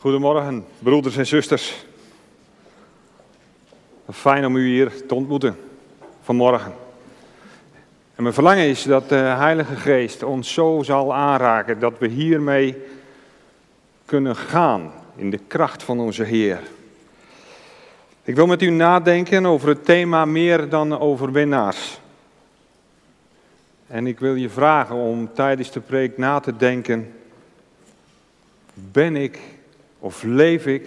Goedemorgen, broeders en zusters. Fijn om u hier te ontmoeten vanmorgen. En mijn verlangen is dat de Heilige Geest ons zo zal aanraken dat we hiermee kunnen gaan in de kracht van onze Heer. Ik wil met u nadenken over het thema meer dan overwinnaars. En ik wil je vragen om tijdens de preek na te denken: ben ik of leef ik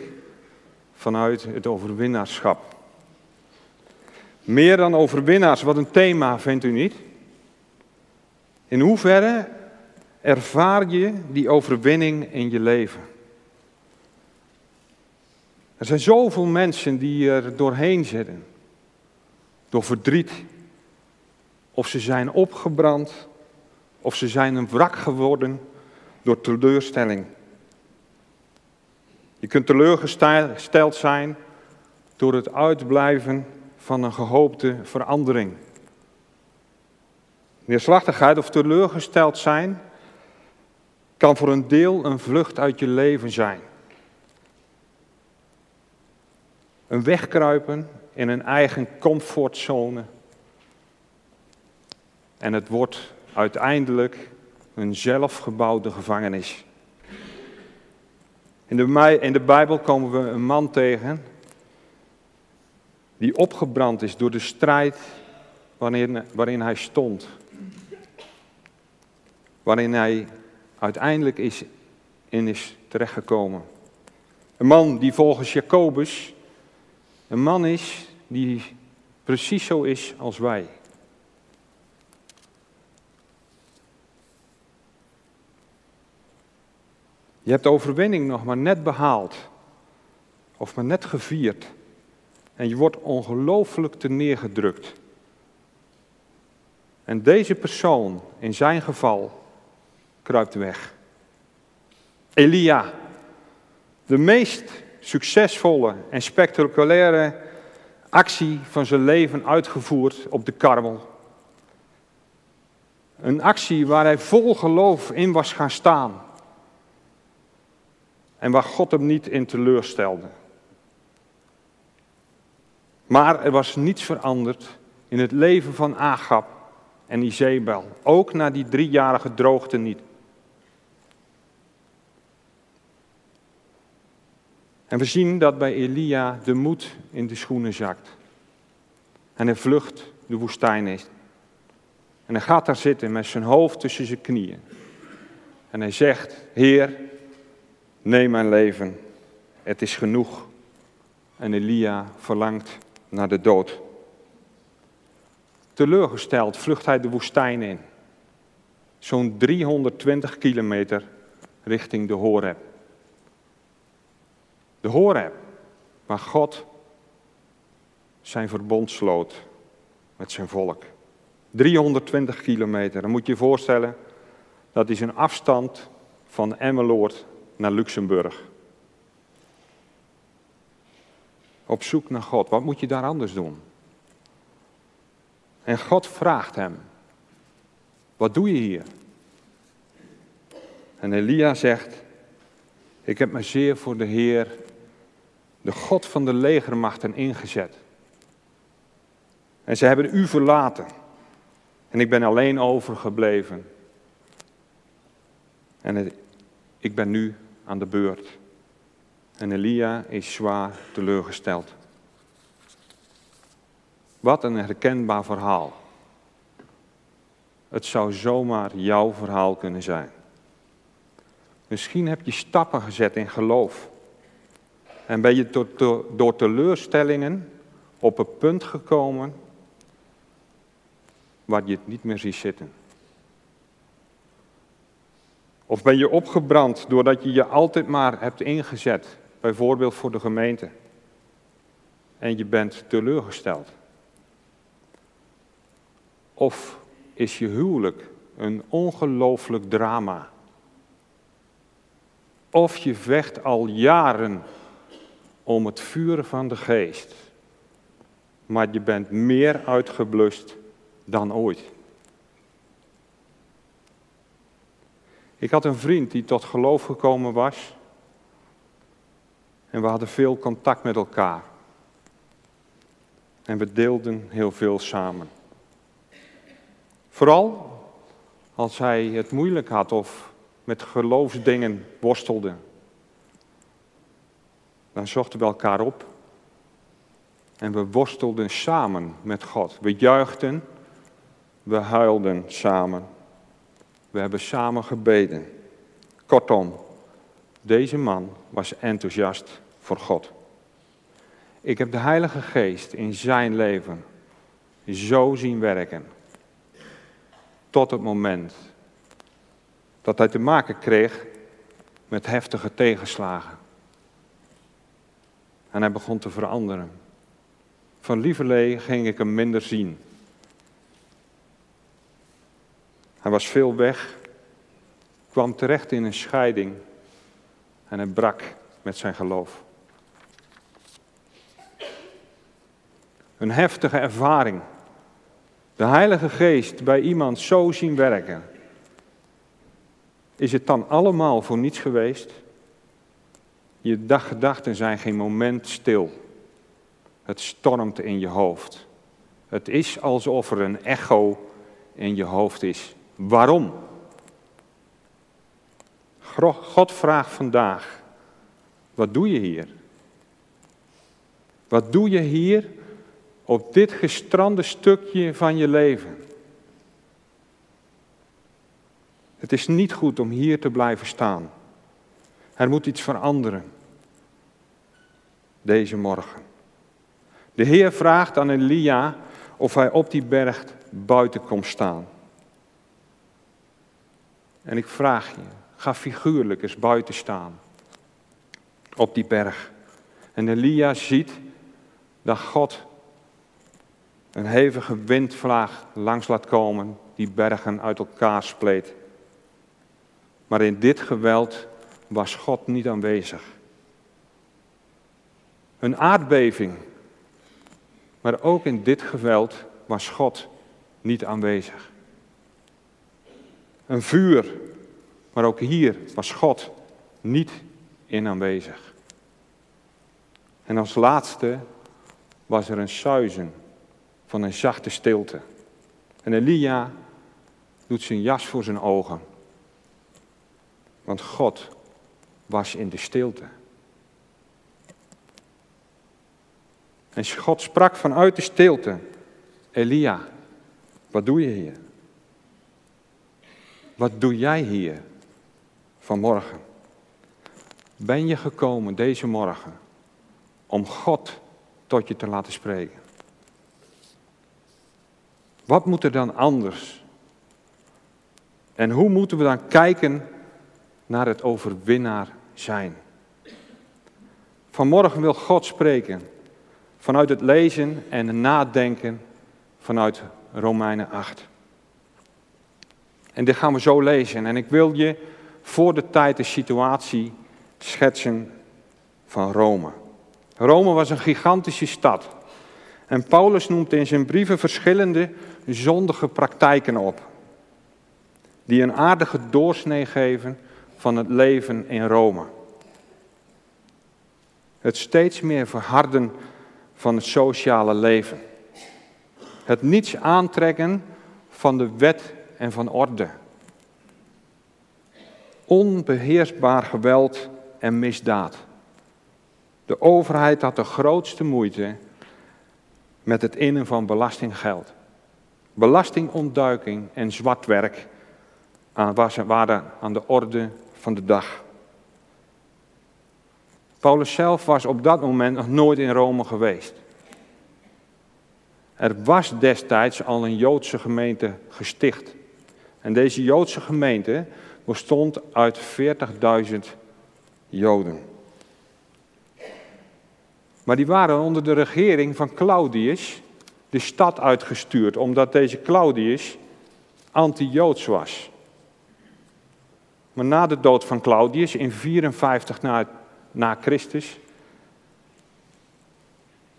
vanuit het overwinnaarschap? Meer dan overwinnaars, wat een thema vindt u niet? In hoeverre ervaar je die overwinning in je leven? Er zijn zoveel mensen die er doorheen zitten. Door verdriet. Of ze zijn opgebrand. Of ze zijn een wrak geworden door teleurstelling. Je kunt teleurgesteld zijn door het uitblijven van een gehoopte verandering. Neerslachtigheid of teleurgesteld zijn kan voor een deel een vlucht uit je leven zijn. Een wegkruipen in een eigen comfortzone. En het wordt uiteindelijk een zelfgebouwde gevangenis. In de, in de Bijbel komen we een man tegen die opgebrand is door de strijd waarin, waarin hij stond. Waarin hij uiteindelijk is, in is terechtgekomen. Een man die volgens Jacobus een man is die precies zo is als wij. Je hebt de overwinning nog maar net behaald. Of maar net gevierd. En je wordt ongelooflijk te neergedrukt. En deze persoon, in zijn geval, kruipt weg. Elia, de meest succesvolle en spectaculaire actie van zijn leven uitgevoerd op de karmel. Een actie waar hij vol geloof in was gaan staan. En waar God hem niet in teleurstelde. Maar er was niets veranderd in het leven van Agab en Izebel. Ook na die driejarige droogte niet. En we zien dat bij Elia de moed in de schoenen zakt. En hij vlucht de woestijn in. En hij gaat daar zitten met zijn hoofd tussen zijn knieën. En hij zegt, Heer, neem mijn leven. Het is genoeg. En Elia verlangt naar de dood. Teleurgesteld vlucht hij de woestijn in. Zo'n 320 kilometer richting de Horeb. De Horeb, waar God zijn verbond sloot met zijn volk. 320 kilometer. Dan moet je je voorstellen, dat is een afstand van Emmeloord naar Luxemburg. Op zoek naar God. Wat moet je daar anders doen? En God vraagt hem: Wat doe je hier? En Elia zegt: Ik heb me zeer voor de Heer de God van de legermachten ingezet. En ze hebben u verlaten. En ik ben alleen overgebleven. En ik ben nu aan de beurt. En Elia is zwaar teleurgesteld. Wat een herkenbaar verhaal. Het zou zomaar jouw verhaal kunnen zijn. Misschien heb je stappen gezet in geloof. En ben je door teleurstellingen op een punt gekomen waar je het niet meer ziet zitten. Of ben je opgebrand doordat je je altijd maar hebt ingezet, bijvoorbeeld voor de gemeente. En je bent teleurgesteld. Of is je huwelijk een ongelooflijk drama. Of je vecht al jaren om het vuur van de geest. Maar je bent meer uitgeblust dan ooit. Ik had een vriend die tot geloof gekomen was. En we hadden veel contact met elkaar. En we deelden heel veel samen. Vooral als hij het moeilijk had of met geloofsdingen worstelde. Dan zochten we elkaar op en we worstelden samen met God. We juichten, we huilden samen. We hebben samen gebeden. Kortom, deze man was enthousiast voor God. Ik heb de Heilige Geest in zijn leven zo zien werken. Tot het moment dat hij te maken kreeg met heftige tegenslagen. En hij begon te veranderen. Van lieverlee ging ik hem minder zien. Hij was veel weg, kwam terecht in een scheiding en hij brak met zijn geloof. Een heftige ervaring. De Heilige Geest bij iemand zo zien werken. Is het dan allemaal voor niets geweest? Je daggedachten zijn geen moment stil. Het stormt in je hoofd. Het is alsof er een echo in je hoofd is. Waarom? God vraagt vandaag, wat doe je hier? Wat doe je hier op dit gestrande stukje van je leven? Het is niet goed om hier te blijven staan. Er moet iets veranderen. Deze morgen. De Heer vraagt aan Elia of hij op die berg buiten komt staan. En ik vraag je, ga figuurlijk eens buiten staan. Op die berg. En Elia ziet dat God een hevige windvlaag langs laat komen, die bergen uit elkaar spleet. Maar in dit geweld was God niet aanwezig. Een aardbeving maar ook in dit geweld was God niet aanwezig. Een vuur, maar ook hier was God niet in aanwezig. En als laatste was er een suizen van een zachte stilte. En Elia doet zijn jas voor zijn ogen. Want God was in de stilte. En God sprak vanuit de stilte: Elia, wat doe je hier? Wat doe jij hier vanmorgen? Ben je gekomen deze morgen om God tot je te laten spreken? Wat moet er dan anders? En hoe moeten we dan kijken naar het overwinnaar zijn? Vanmorgen wil God spreken vanuit het lezen en nadenken vanuit Romeinen 8. En dit gaan we zo lezen. En ik wil je voor de tijd de situatie schetsen van Rome. Rome was een gigantische stad. En Paulus noemt in zijn brieven verschillende zondige praktijken op. Die een aardige doorsnee geven van het leven in Rome. Het steeds meer verharden van het sociale leven. Het niets aantrekken van de wet en van orde. Onbeheersbaar geweld en misdaad. De overheid had de grootste moeite met het innen van belastinggeld. Belastingontduiking en zwartwerk waren aan de orde van de dag. Paulus zelf was op dat moment nog nooit in Rome geweest. Er was destijds al een Joodse gemeente gesticht. En deze Joodse gemeente bestond uit 40.000 Joden. Maar die waren onder de regering van Claudius de stad uitgestuurd, omdat deze Claudius anti-Joods was. Maar na de dood van Claudius in 54 na na Christus.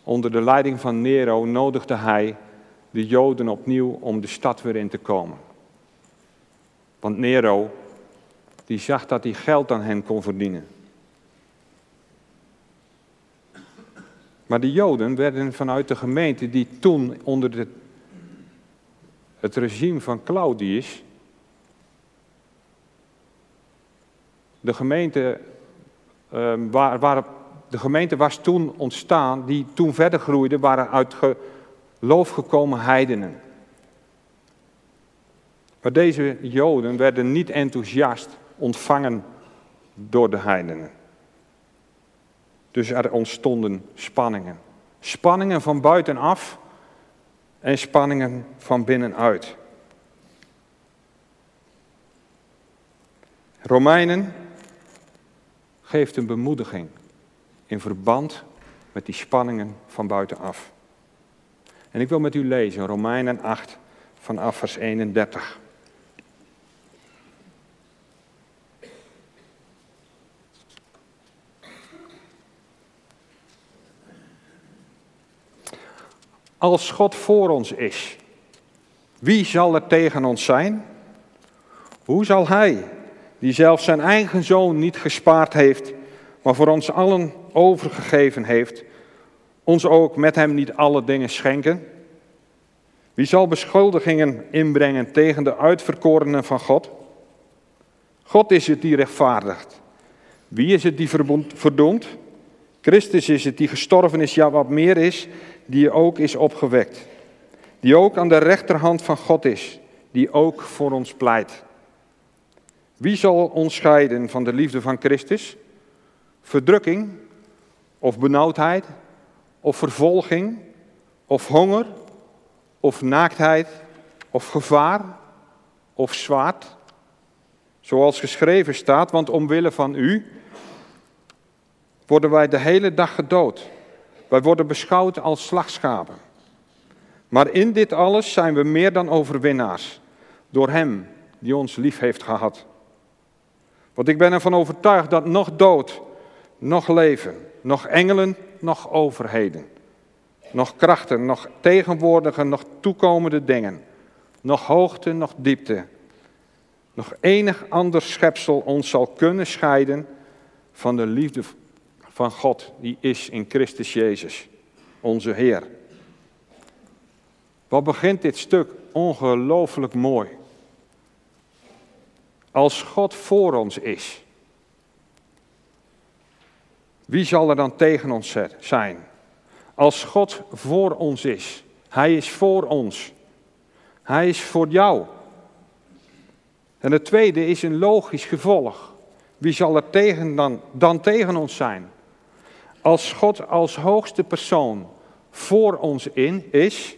Onder de leiding van Nero nodigde hij de Joden opnieuw om de stad weer in te komen. Want Nero, die zag dat hij geld aan hen kon verdienen. Maar de Joden werden vanuit de gemeente die toen onder de, het regime van Claudius, de gemeente, uh, waar, waar, de gemeente was toen ontstaan, die toen verder groeide, waren uit geloof gekomen heidenen. Maar deze Joden werden niet enthousiast ontvangen door de heidenen. Dus er ontstonden spanningen. Spanningen van buitenaf en spanningen van binnenuit. Romeinen geeft een bemoediging in verband met die spanningen van buitenaf. En ik wil met u lezen Romeinen 8 vanaf vers 31. Als God voor ons is, wie zal er tegen ons zijn? Hoe zal Hij, die zelfs zijn eigen zoon niet gespaard heeft, maar voor ons allen overgegeven heeft, ons ook met Hem niet alle dingen schenken? Wie zal beschuldigingen inbrengen tegen de uitverkorenen van God? God is het die rechtvaardigt. Wie is het die verdoemt? Christus is het die gestorven is, ja wat meer is, die ook is opgewekt. Die ook aan de rechterhand van God is, die ook voor ons pleit. Wie zal ons scheiden van de liefde van Christus? Verdrukking of benauwdheid of vervolging of honger of naaktheid of gevaar of zwaard? Zoals geschreven staat, want omwille van u worden wij de hele dag gedood. Wij worden beschouwd als slagschapen. Maar in dit alles zijn we meer dan overwinnaars. Door Hem die ons lief heeft gehad. Want ik ben ervan overtuigd dat nog dood, nog leven, nog engelen, nog overheden, nog krachten, nog tegenwoordige, nog toekomende dingen, nog hoogte, nog diepte, nog enig ander schepsel ons zal kunnen scheiden van de liefde van God, die is in Christus Jezus, onze Heer. Wat begint dit stuk ongelooflijk mooi. Als God voor ons is, wie zal er dan tegen ons zijn? Als God voor ons is, Hij is voor ons. Hij is voor jou. En het tweede is een logisch gevolg. Wie zal er tegen dan, dan tegen ons zijn? Als God als hoogste persoon voor ons in is,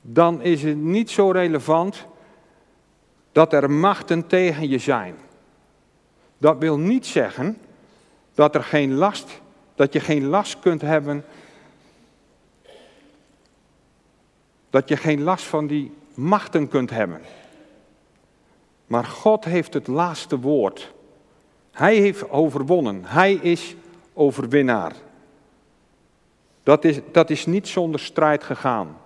dan is het niet zo relevant dat er machten tegen je zijn. Dat wil niet zeggen dat er geen last, dat je geen last kunt hebben, dat je geen last van die machten kunt hebben. Maar God heeft het laatste woord. Hij heeft overwonnen. Hij is overwinnaar. Dat is, dat is niet zonder strijd gegaan.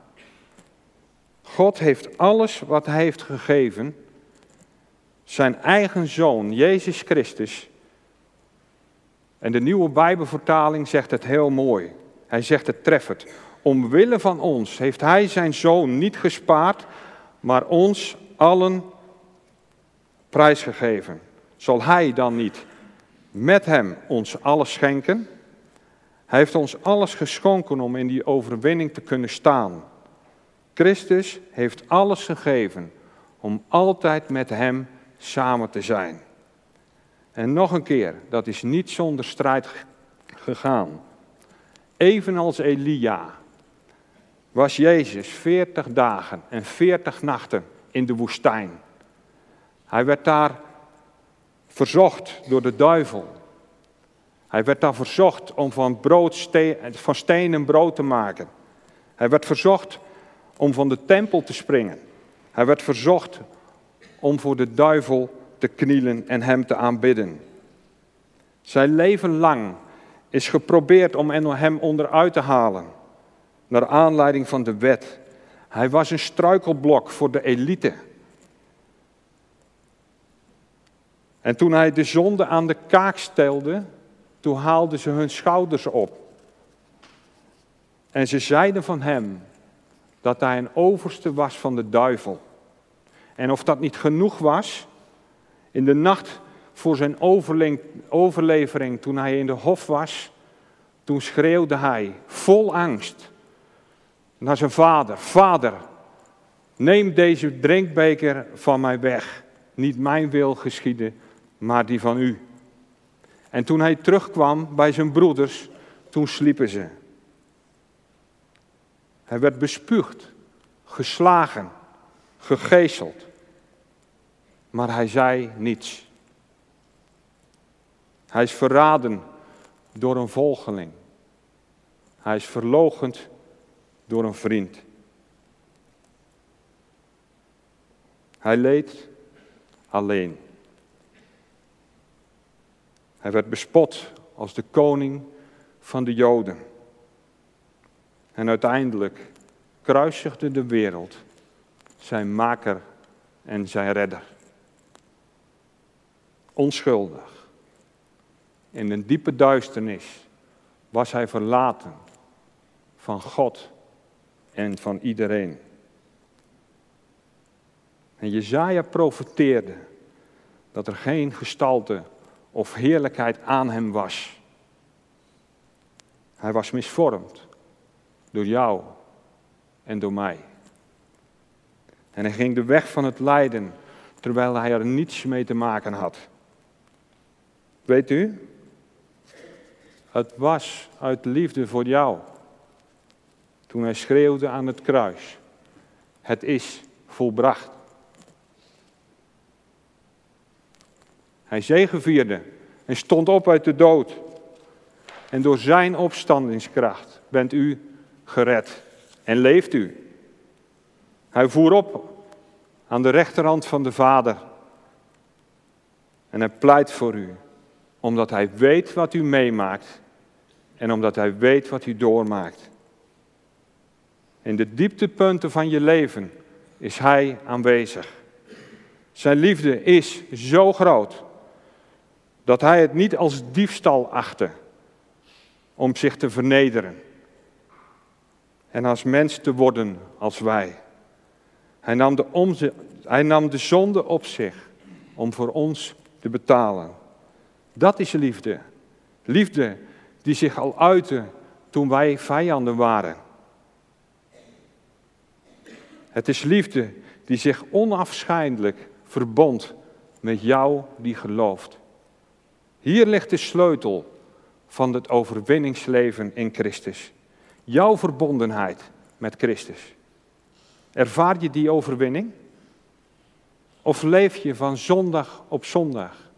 God heeft alles wat Hij heeft gegeven, zijn eigen zoon, Jezus Christus. En de nieuwe Bijbelvertaling zegt het heel mooi. Hij zegt het treffend. Omwille van ons heeft Hij zijn zoon niet gespaard, maar ons allen prijsgegeven. Zal Hij dan niet met Hem ons alles schenken. Hij heeft ons alles geschonken om in die overwinning te kunnen staan. Christus heeft alles gegeven om altijd met Hem samen te zijn. En nog een keer, dat is niet zonder strijd gegaan. Evenals Elia was Jezus 40 dagen en 40 nachten in de woestijn. Hij werd daar verzocht door de duivel. Hij werd daar verzocht om van, brood van stenen brood te maken. Hij werd verzocht om van de tempel te springen. Hij werd verzocht om voor de duivel te knielen en hem te aanbidden. Zijn leven lang is geprobeerd om hem onderuit te halen, naar aanleiding van de wet. Hij was een struikelblok voor de elite. En toen hij de zonde aan de kaak stelde, toen haalden ze hun schouders op. En ze zeiden van hem dat hij een overste was van de duivel. En of dat niet genoeg was, in de nacht voor zijn overlevering, toen hij in de hof was, toen schreeuwde hij vol angst naar zijn vader: Vader, neem deze drinkbeker van mij weg. Niet mijn wil geschieden, maar die van u. En toen hij terugkwam bij zijn broeders, toen sliepen ze. Hij werd bespuugd, geslagen, gegezeld. Maar hij zei niets. Hij is verraden door een volgeling. Hij is verlogend door een vriend. Hij leed alleen. Hij werd bespot als de koning van de Joden. En uiteindelijk kruisigde de wereld zijn maker en zijn redder. Onschuldig. In een diepe duisternis was hij verlaten van God en van iedereen. En Jezaja profeteerde dat er geen gestalte of heerlijkheid aan hem was. Hij was misvormd door jou en door mij. En hij ging de weg van het lijden terwijl hij er niets mee te maken had. Weet u, het was uit liefde voor jou toen hij schreeuwde aan het kruis. Het is volbracht. Hij zegevierde en stond op uit de dood. En door zijn opstandingskracht bent u gered en leeft u. Hij voer op aan de rechterhand van de Vader. En hij pleit voor u, omdat hij weet wat u meemaakt en omdat hij weet wat u doormaakt. In de dieptepunten van je leven is hij aanwezig. Zijn liefde is zo groot dat hij het niet als diefstal achtte om zich te vernederen en als mens te worden als wij. Hij nam de, omze, hij nam de zonde op zich om voor ons te betalen. Dat is liefde. Liefde die zich al uitte toen wij vijanden waren. Het is liefde die zich onafscheidelijk verbond met jou die gelooft. Hier ligt de sleutel van het overwinningsleven in Christus. Jouw verbondenheid met Christus. Ervaar je die overwinning? Of leef je van zondag op zondag?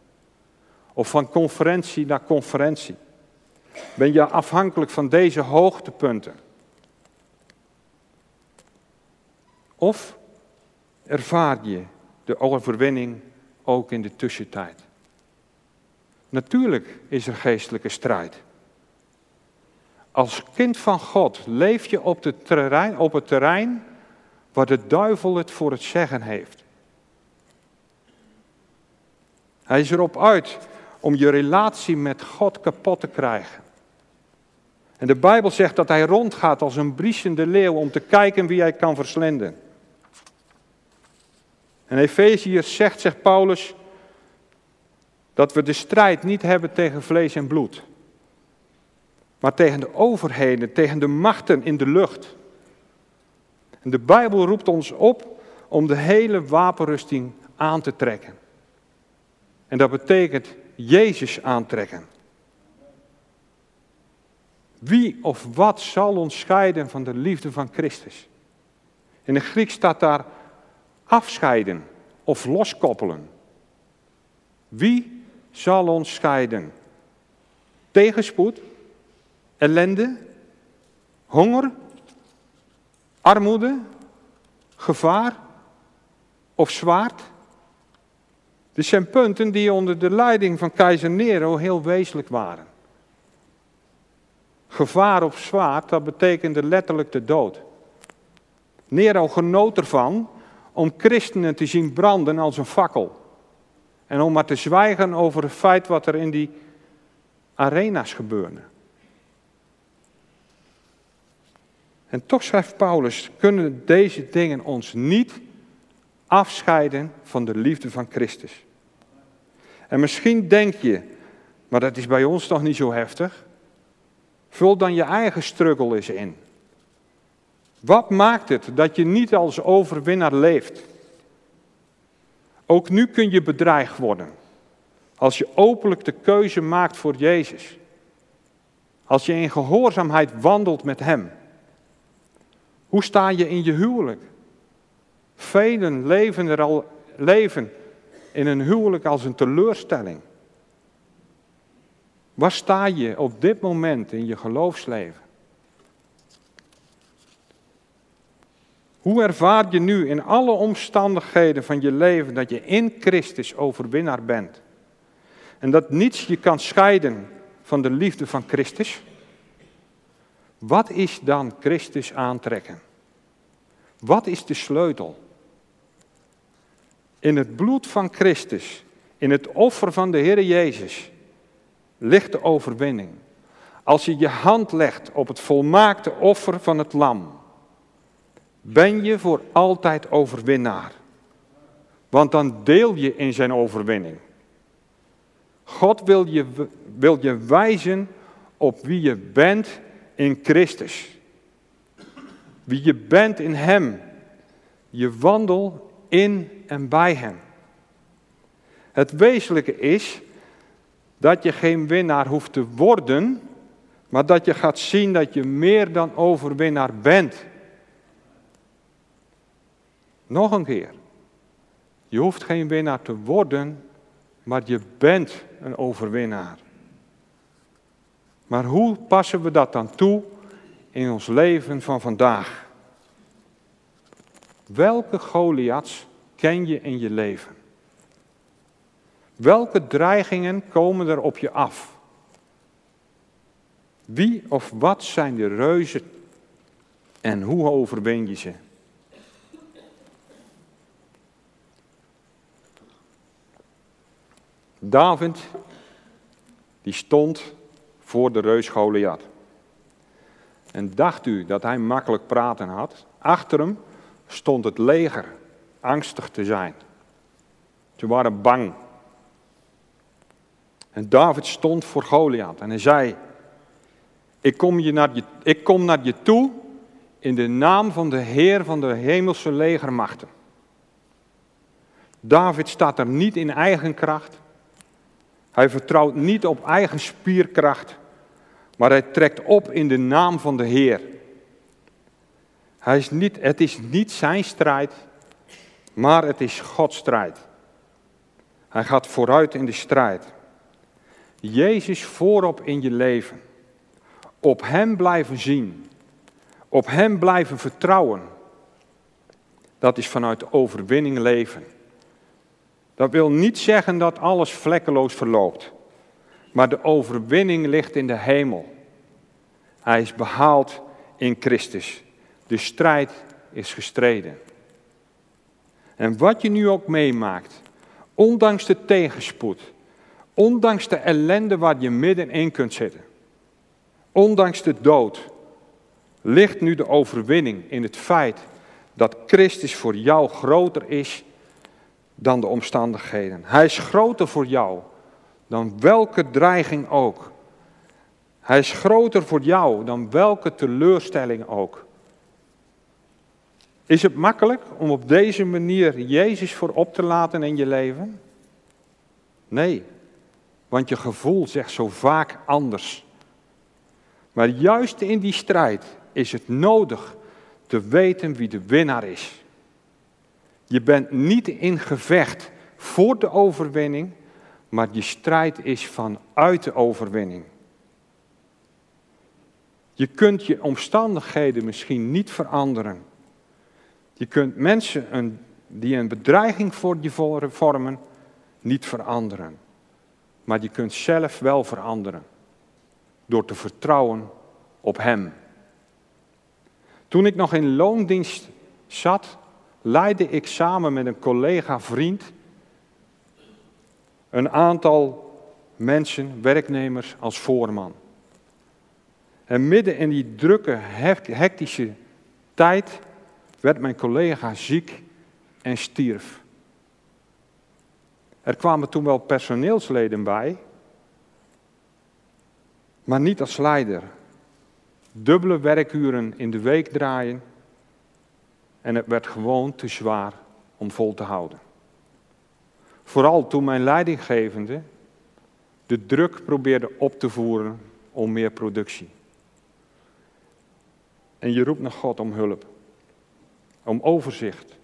Of van conferentie naar conferentie? Ben je afhankelijk van deze hoogtepunten? Of ervaar je de overwinning ook in de tussentijd? Natuurlijk is er geestelijke strijd. Als kind van God leef je op, terrein, op het terrein waar de duivel het voor het zeggen heeft. Hij is erop uit om je relatie met God kapot te krijgen. En de Bijbel zegt dat hij rondgaat als een briesende leeuw om te kijken wie hij kan verslinden. En Efeziërs zegt, zegt Paulus, dat we de strijd niet hebben tegen vlees en bloed, maar tegen de overheden, tegen de machten in de lucht. En de Bijbel roept ons op om de hele wapenrusting aan te trekken. En dat betekent Jezus aantrekken. Wie of wat zal ons scheiden van de liefde van Christus? In de Griek staat daar afscheiden of loskoppelen. Wie zal ons scheiden? Tegenspoed, ellende, honger, armoede, gevaar of zwaard? Dit zijn punten die onder de leiding van keizer Nero heel wezenlijk waren. Gevaar of zwaard, dat betekende letterlijk de dood. Nero genoot ervan om christenen te zien branden als een fakkel. En om maar te zwijgen over het feit wat er in die arena's gebeurde. En toch schrijft Paulus, kunnen deze dingen ons niet afscheiden van de liefde van Christus. En misschien denk je, maar dat is bij ons toch niet zo heftig? Vul dan je eigen struggle eens in. Wat maakt het dat je niet als overwinnaar leeft? Ook nu kun je bedreigd worden. Als je openlijk de keuze maakt voor Jezus. Als je in gehoorzaamheid wandelt met Hem. Hoe sta je in je huwelijk? Velen leven er al leven in een huwelijk als een teleurstelling. Waar sta je op dit moment in je geloofsleven? Hoe ervaar je nu in alle omstandigheden van je leven dat je in Christus overwinnaar bent? En dat niets je kan scheiden van de liefde van Christus? Wat is dan Christus aantrekken? Wat is de sleutel? In het bloed van Christus, in het offer van de Heer Jezus, ligt de overwinning. Als je je hand legt op het volmaakte offer van het lam, ben je voor altijd overwinnaar. Want dan deel je in zijn overwinning. God wil je, wil je wijzen op wie je bent in Christus. Wie je bent in Hem. Je wandel in en bij Hem. Het wezenlijke is dat je geen winnaar hoeft te worden, maar dat je gaat zien dat je meer dan overwinnaar bent. Nog een keer. Je hoeft geen winnaar te worden, maar je bent een overwinnaar. Maar hoe passen we dat dan toe in ons leven van vandaag? Welke Goliaths ken je in je leven? Welke dreigingen komen er op je af? Wie of wat zijn de reuzen en hoe overwin je ze? David, die stond voor de reus Goliath. En dacht u dat hij makkelijk praten had? Achter hem stond het leger, angstig te zijn. Ze waren bang. En David stond voor Goliath en hij zei: ik kom, je naar je, ik kom naar je toe in de naam van de Heer van de hemelse legermachten. David staat er niet in eigen kracht. Hij vertrouwt niet op eigen spierkracht, maar hij trekt op in de naam van de Heer. Niet, het is niet zijn strijd, maar het is Gods strijd. Hij gaat vooruit in de strijd. Jezus voorop in je leven. Op Hem blijven zien. Op Hem blijven vertrouwen. Dat is vanuit overwinning leven. Dat wil niet zeggen dat alles vlekkeloos verloopt. Maar de overwinning ligt in de hemel. Hij is behaald in Christus. De strijd is gestreden. En wat je nu ook meemaakt, ondanks de tegenspoed, ondanks de ellende waar je middenin kunt zitten, ondanks de dood, ligt nu de overwinning in het feit dat Christus voor jou groter is dan de omstandigheden. Hij is groter voor jou dan welke dreiging ook. Hij is groter voor jou dan welke teleurstelling ook. Is het makkelijk om op deze manier Jezus voorop te laten in je leven? Nee, want je gevoel zegt zo vaak anders. Maar juist in die strijd is het nodig te weten wie de winnaar is. Je bent niet in gevecht voor de overwinning, maar je strijd is vanuit de overwinning. Je kunt je omstandigheden misschien niet veranderen. Je kunt mensen die een bedreiging voor je vormen niet veranderen. Maar je kunt zelf wel veranderen. Door te vertrouwen op Hem. Toen ik nog in loondienst zat, leidde ik samen met een collega vriend een aantal mensen, werknemers als voorman. En midden in die drukke, hectische tijd werd mijn collega ziek en stierf. Er kwamen toen wel personeelsleden bij, maar niet als leider. Dubbele werkuren in de week draaien en het werd gewoon te zwaar om vol te houden. Vooral toen mijn leidinggevende de druk probeerde op te voeren om meer productie. En je roept naar God om hulp, om overzicht.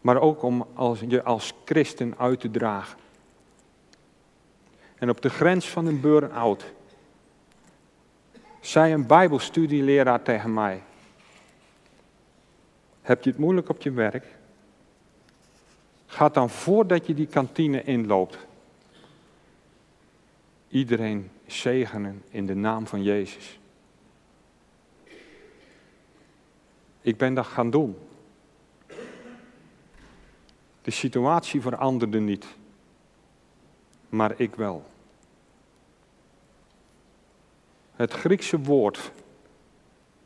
Maar ook om als, je als christen uit te dragen. En op de grens van een burn-out zei een Bijbelstudieleraar tegen mij: Heb je het moeilijk op je werk? Ga dan voordat je die kantine inloopt. Iedereen zegenen in de naam van Jezus. Ik ben dat gaan doen. De situatie veranderde niet, maar ik wel. Het Griekse woord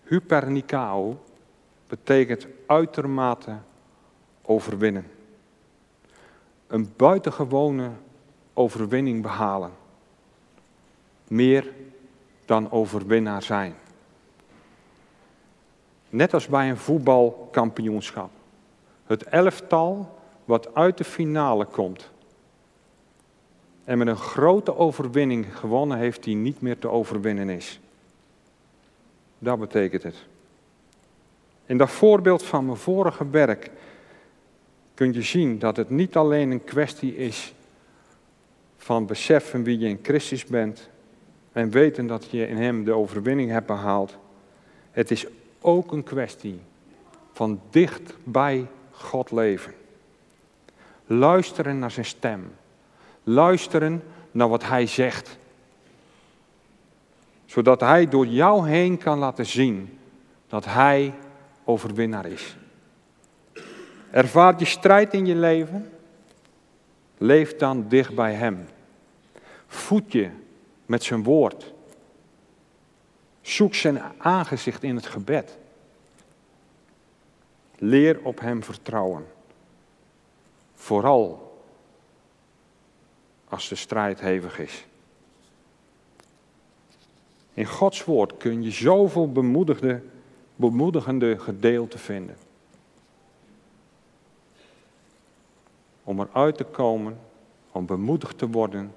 hypernikao betekent uitermate overwinnen. Een buitengewone overwinning behalen. Meer dan overwinnaar zijn. Net als bij een voetbalkampioenschap. Het elftal wat uit de finale komt en met een grote overwinning gewonnen heeft die niet meer te overwinnen is. Dat betekent het. In dat voorbeeld van mijn vorige werk kun je zien dat het niet alleen een kwestie is van beseffen wie je in Christus bent en weten dat je in Hem de overwinning hebt behaald. Het is ook een kwestie van dicht bij God leven. Luisteren naar Zijn stem luisteren naar wat Hij zegt. Zodat Hij door jou heen kan laten zien dat Hij overwinnaar is. Ervaart je strijd in je leven? Leef dan dicht bij Hem. Voed je met zijn woord. Zoek zijn aangezicht in het gebed. Leer op Hem vertrouwen. Vooral als de strijd hevig is. In Gods woord kun je zoveel bemoedigde, bemoedigende gedeelten vinden. Om eruit te komen, om bemoedigd te worden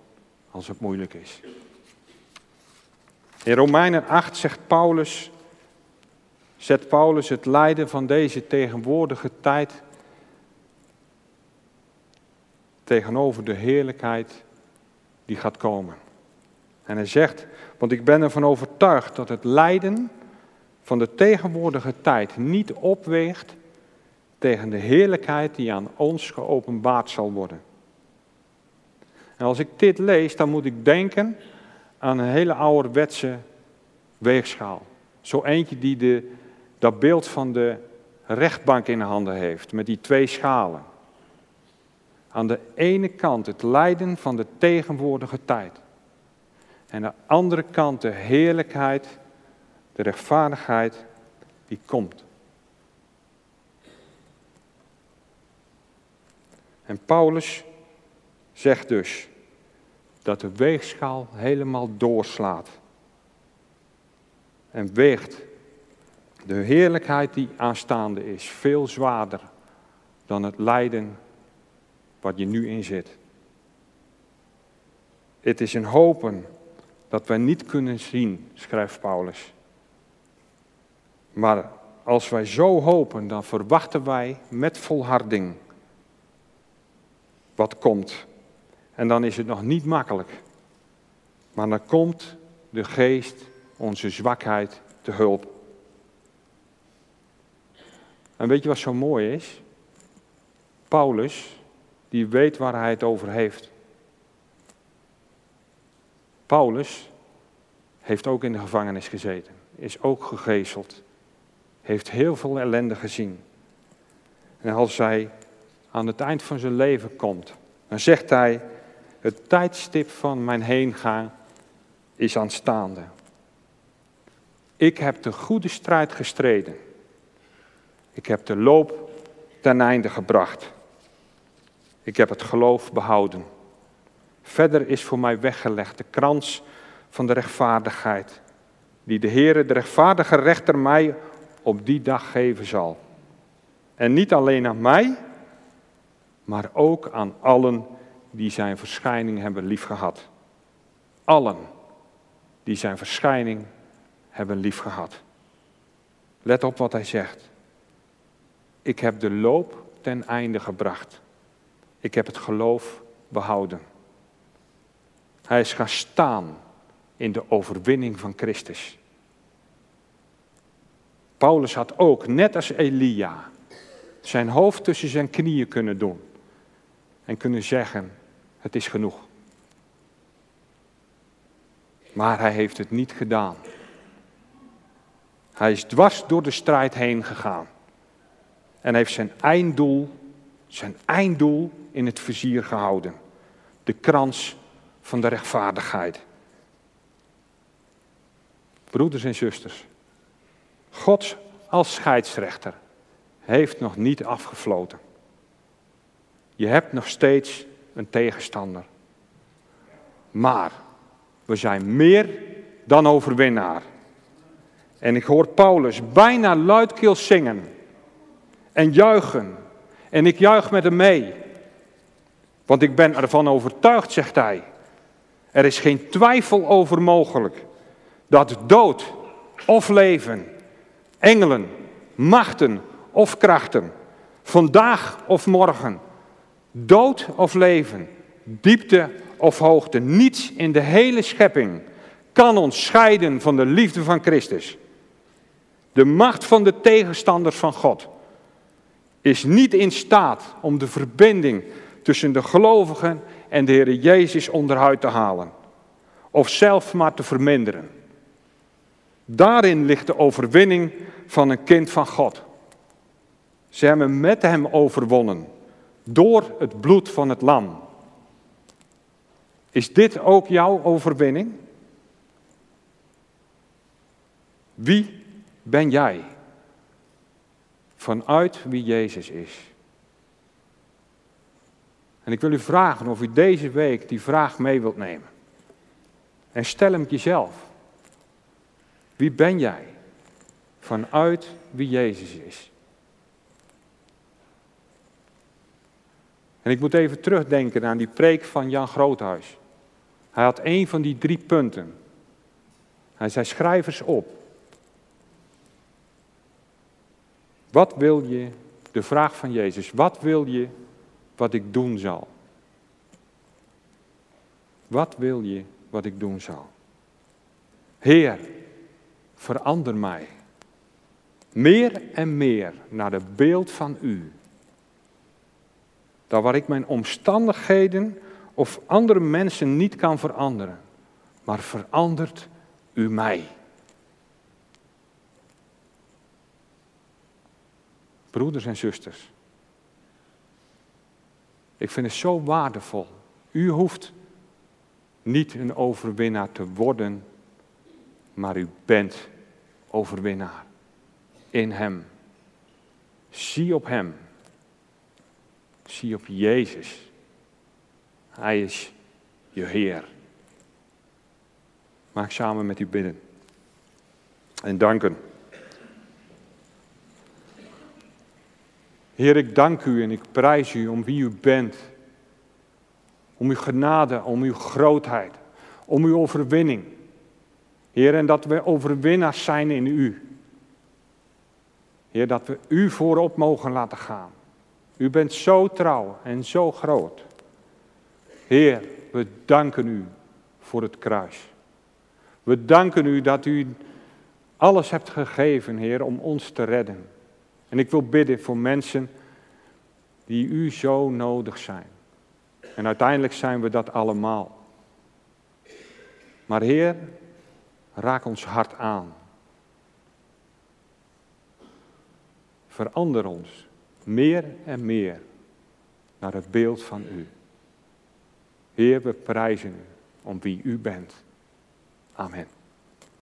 als het moeilijk is. In Romeinen 8 zegt Paulus, zet Paulus het lijden van deze tegenwoordige tijd tegenover de heerlijkheid die gaat komen. En hij zegt, want ik ben ervan overtuigd dat het lijden van de tegenwoordige tijd niet opweegt tegen de heerlijkheid die aan ons geopenbaard zal worden. En als ik dit lees, dan moet ik denken aan een hele ouderwetse weegschaal. Zo eentje die de, dat beeld van de rechtbank in de handen heeft, met die twee schalen. Aan de ene kant het lijden van de tegenwoordige tijd. En aan de andere kant de heerlijkheid, de rechtvaardigheid die komt. En Paulus zegt dus dat de weegschaal helemaal doorslaat. En weegt de heerlijkheid die aanstaande is veel zwaarder dan het lijden wat je nu in zit. Het is een hopen dat wij niet kunnen zien, schrijft Paulus. Maar als wij zo hopen, dan verwachten wij met volharding wat komt. En dan is het nog niet makkelijk. Maar dan komt de geest onze zwakheid te hulp. En weet je wat zo mooi is? Paulus, die weet waar hij het over heeft. Paulus heeft ook in de gevangenis gezeten, is ook gegezeld, heeft heel veel ellende gezien. En als hij aan het eind van zijn leven komt, dan zegt hij, het tijdstip van mijn heengaan is aanstaande. Ik heb de goede strijd gestreden. Ik heb de loop ten einde gebracht. Ik heb het geloof behouden. Verder is voor mij weggelegd de krans van de rechtvaardigheid, die de Heere, de rechtvaardige rechter, mij op die dag geven zal. En niet alleen aan mij, maar ook aan allen die zijn verschijning hebben liefgehad. Allen die zijn verschijning hebben liefgehad. Let op wat hij zegt. Ik heb de loop ten einde gebracht. Ik heb het geloof behouden. Hij is gaan staan in de overwinning van Christus. Paulus had ook, net als Elia, zijn hoofd tussen zijn knieën kunnen doen en kunnen zeggen: Het is genoeg. Maar hij heeft het niet gedaan. Hij is dwars door de strijd heen gegaan en heeft zijn einddoel, zijn einddoel in het vizier gehouden. De krans van de rechtvaardigheid. Broeders en zusters, God als scheidsrechter heeft nog niet afgefloten. Je hebt nog steeds een tegenstander. Maar we zijn meer dan overwinnaar. En ik hoor Paulus bijna luidkeels zingen en juichen. En ik juich met hem mee. Want ik ben ervan overtuigd, zegt hij. Er is geen twijfel over mogelijk dat dood of leven, engelen, machten of krachten, vandaag of morgen, dood of leven, diepte of hoogte, niets in de hele schepping kan ons scheiden van de liefde van Christus. De macht van de tegenstanders van God is niet in staat om de verbinding tussen de gelovigen en de Heer Jezus onderuit te halen. Of zelf maar te verminderen. Daarin ligt de overwinning van een kind van God. Ze hebben met hem overwonnen door het bloed van het lam. Is dit ook jouw overwinning? Wie ben jij? Vanuit wie Jezus is. En ik wil u vragen of u deze week die vraag mee wilt nemen. En stel hem jezelf. Wie ben jij? Vanuit wie Jezus is. En ik moet even terugdenken aan die preek van Jan Groothuis. Hij had een van die drie punten. Hij zei: schrijf eens op. Wat wil je, de vraag van Jezus, wat wil je wat ik doen zal? Wat wil je wat ik doen zal? Heer, verander mij. Meer en meer naar het beeld van U. Daar waar ik mijn omstandigheden of andere mensen niet kan veranderen. Maar verandert U mij. Broeders en zusters. Ik vind het zo waardevol. U hoeft niet een overwinnaar te worden, maar u bent overwinnaar. In Hem. Zie op Hem. Zie op Jezus. Hij is je Heer. Maak samen met u bidden. En danken. Heer, ik dank u en ik prijs u om wie u bent. Om uw genade, om uw grootheid, om uw overwinning. Heer, en dat we overwinnaars zijn in u. Heer, dat we u voorop mogen laten gaan. U bent zo trouw en zo groot. Heer, we danken u voor het kruis. We danken u dat u alles hebt gegeven, Heer, om ons te redden. En ik wil bidden voor mensen die u zo nodig zijn. En uiteindelijk zijn we dat allemaal. Maar Heer, raak ons hart aan. Verander ons meer en meer naar het beeld van U. Heer, we prijzen U om wie U bent. Amen.